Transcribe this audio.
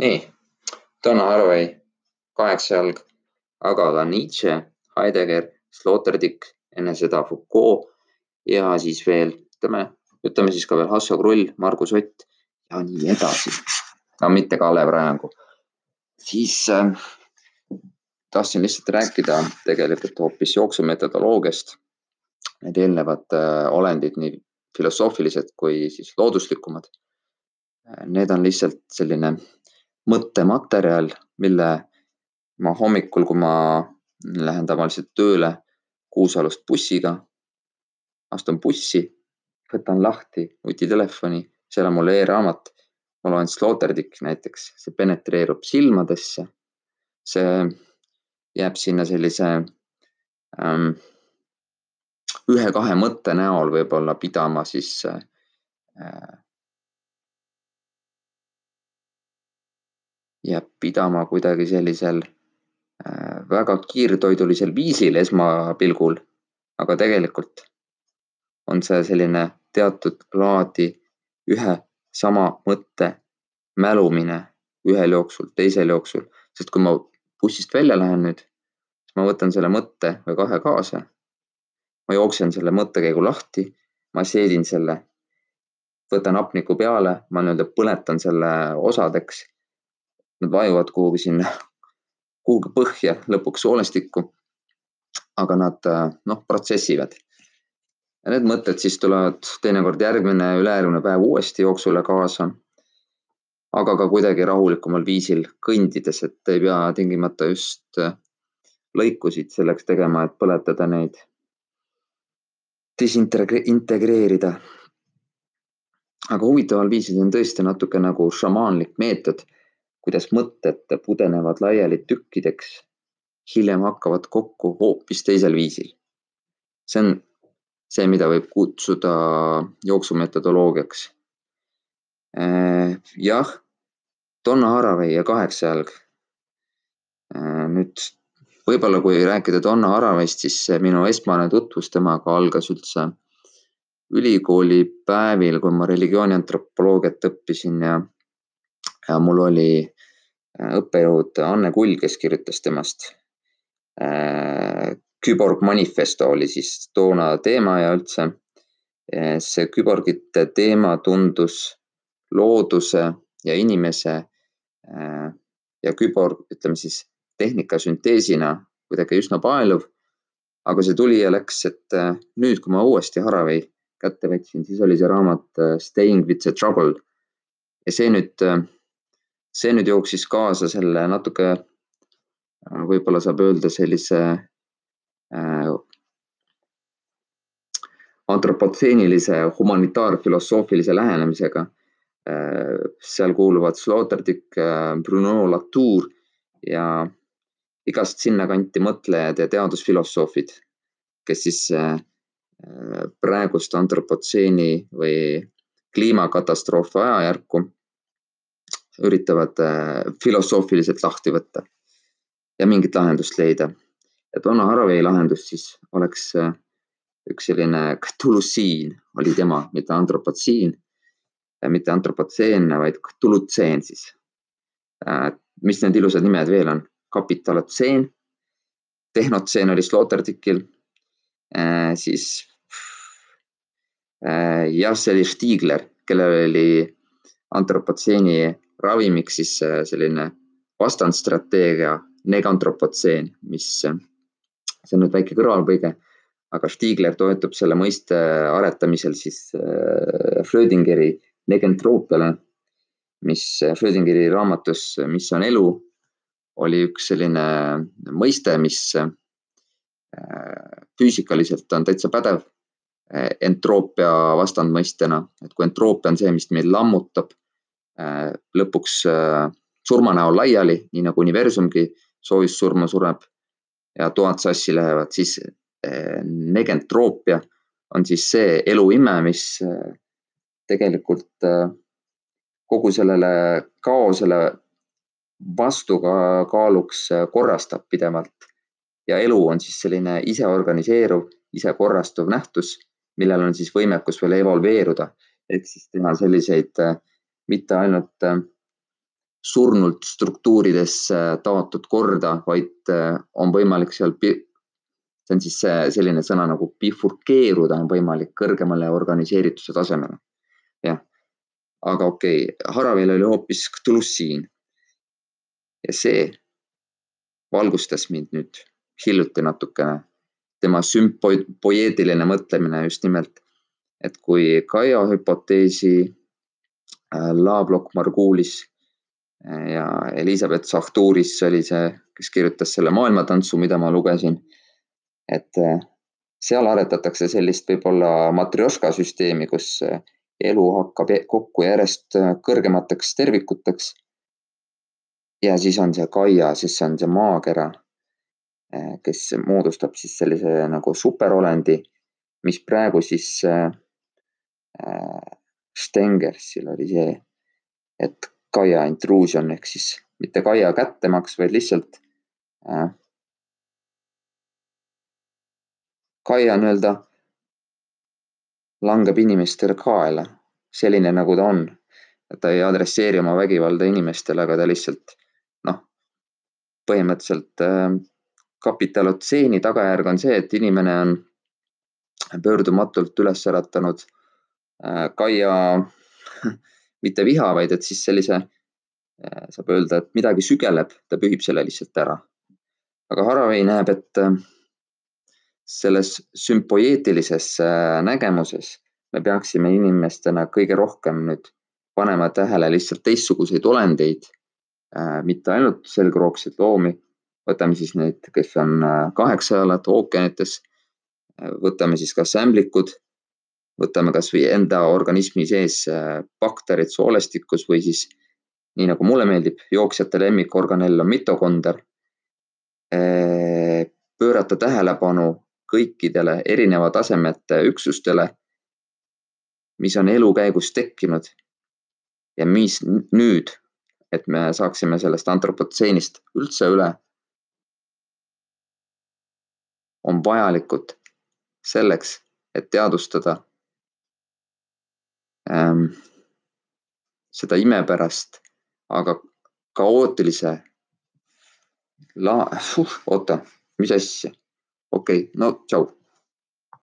nii, Donna Haraway, Kaheksa jalg, aga ka Nietzsche, Heidegger, Sloterdijk, enne seda Foucault ja siis veel, ütleme, ütleme siis ka veel Hasso Krull, Margus Ott ja nii edasi. aga mitte Kalev Rajangu. siis äh, tahtsin lihtsalt rääkida tegelikult hoopis jooksumetodoloogiast. Need eelnevad äh, olendid, nii filosoofilised kui siis looduslikumad. Need on lihtsalt selline mõttematerjal, mille ma hommikul, kui ma lähen tavaliselt tööle Kuusalust bussiga, astun bussi, võtan lahti nutitelefoni, seal on mul e-raamat. ma loen Sloterdijk näiteks, see penetreerub silmadesse. see jääb sinna sellise ähm, ühe-kahe mõtte näol võib-olla pidama siis äh, jääb pidama kuidagi sellisel äh, väga kiirtoidulisel viisil esmapilgul, aga tegelikult on see selline teatud laadi ühe sama mõtte mälumine ühel jooksul, teisel jooksul, sest kui ma bussist välja lähen nüüd, siis ma võtan selle mõtte või kahe kaasa. ma jooksen selle mõttekäigu lahti, ma seedin selle, võtan hapniku peale, ma nii-öelda põletan selle osadeks. Nad vajuvad kuhugi sinna, kuhugi põhja, lõpuks soolestikku. aga nad noh, protsessivad ja need mõtted siis tulevad teinekord järgmine, ülejärgmine päev uuesti jooksule kaasa. aga ka kuidagi rahulikumal viisil kõndides, et ei pea tingimata just äh, lõikusid selleks tegema, et põletada neid, disintegreerida. aga huvitaval viisil on tõesti natuke nagu šamaanlik meetod, kuidas mõtted pudenevad laiali tükkideks, hiljem hakkavad kokku hoopis teisel viisil. see on see, mida võib kutsuda jooksumetodoloogiaks. Äh, jah, Donna Haraway ja kaheksajalg. Äh, nüüd võib-olla, kui rääkida Donna Harawayst, siis minu esmane tutvus temaga algas üldse ülikooli päevil, kui ma religiooniantropoloogiat õppisin ja, ja mul oli õppejõud Anne Kull, kes kirjutas temast küborg manifesto oli siis toona teema ja üldse eh, see küborgite teema tundus looduse ja inimese ja küborg, ütleme siis tehnika sünteesina kuidagi üsna paeluv. aga see tuli ja läks, et nüüd, kui ma uuesti Haraway kätte võtsin, siis oli see raamat Staying with the trouble. ja see nüüd, see nüüd jooksis kaasa selle natuke, võib-olla saab öelda sellise Äh, antropotseenilise humanitaarfilosoofilise lähenemisega. Äh, seal kuuluvad Sloterdijk, äh, Bruno Latour ja igast sinnakanti mõtlejad ja teadusfilosoofid, kes siis praegust antropotseeni või kliimakatastroofi ajajärku üritavad filosoofiliselt lahti võtta ja mingit lahendust leida ja Donna Haraway lahendus siis oleks äh, üks selline Cthulusiin oli tema, mitte antropotsiin, mitte antropotseenne, vaid Cthulutseen siis. Äh, mis need ilusad nimed veel on? kapitalotseen, tehnotseen oli Sloterdikil, äh, siis jah, see oli Stigler, kellel oli antropotseeni ravimiks siis selline vastandstrateegia negantropotseen, mis see on nüüd väike kõrvalpõige, aga Stigler toetub selle mõiste aretamisel siis äh, Schrödingeri negentroopiale, mis Schrödingeri raamatus Mis on elu, oli üks selline mõiste, mis äh, füüsikaliselt on täitsa pädev äh, entroopia vastandmõistena, et kui entroopia on see, mis meid lammutab lõpuks surma näol laiali, nii nagu universumgi soojussurma sureb ja tuhat sassi lähevad, siis eh, negentroopia on siis see eluime, mis eh, tegelikult kogu sellele kaosele vastukaaluks korrastab pidevalt. ja elu on siis selline iseorganiseeruv, isekorrastuv nähtus, millel on siis võimekus veel evolveeruda ehk siis teha selliseid mitte ainult surnult struktuuridesse taotud korda, vaid on võimalik seal, see on siis selline sõna nagu bifurkeeruda on võimalik kõrgemale organiseerituse tasemele. jah, aga okei okay,, Haravil oli hoopis Cthulhu'siin. ja see valgustas mind nüüd hiljuti natukene, tema sümpoeetiline mõtlemine just nimelt, et kui Kaia hüpoteesi äh, Lovelock Margulis äh, ja Elizabeth Sahturis oli see, kes kirjutas selle maailmatantsu, mida ma lugesin. et äh, seal aretatakse sellist võib-olla matrjoška süsteemi, kus elu hakkab kokku järjest kõrgemateks tervikuteks. ja siis on see Kaia, siis on see maakera, kes moodustab siis sellise nagu superolendi, mis praegu siis äh, Stengersil oli see, et Kaia intrusion ehk siis mitte Kaia kättemaks, vaid lihtsalt äh, Kaia nii-öelda langeb inimestele kaela, selline nagu ta on. ta ei adresseeri oma vägivalda inimestele, aga ta lihtsalt noh, põhimõtteliselt äh, kapitalotseeni tagajärg on see, et inimene on pöördumatult üles äratanud äh, Kaia mitte viha, vaid et siis sellise äh, saab öelda, et midagi sügeleb, ta pühib selle lihtsalt ära. aga Haravei näeb, et äh, selles sümpoeetilises äh, nägemuses me peaksime inimestena kõige rohkem nüüd panema tähele lihtsalt teistsuguseid olendeid, äh, mitte ainult selgroogseid loomi. võtame siis neid, kes on äh, kaheksajalad ookeanites. võtame siis kas ämblikud, võtame kasvõi enda organismi sees bakterid soolestikus või siis nii nagu mulle meeldib, jooksjate lemmikorganell on mitokonder. pöörata tähelepanu kõikidele erineva tasemete üksustele, mis on elu käigus tekkinud ja mis nüüd, et me saaksime sellest antropotseenist üldse üle, on vajalikud selleks, et teadvustada ähm, seda imepärast, aga kaootilise la-, oota, mis asja? Okei okay,, no tšau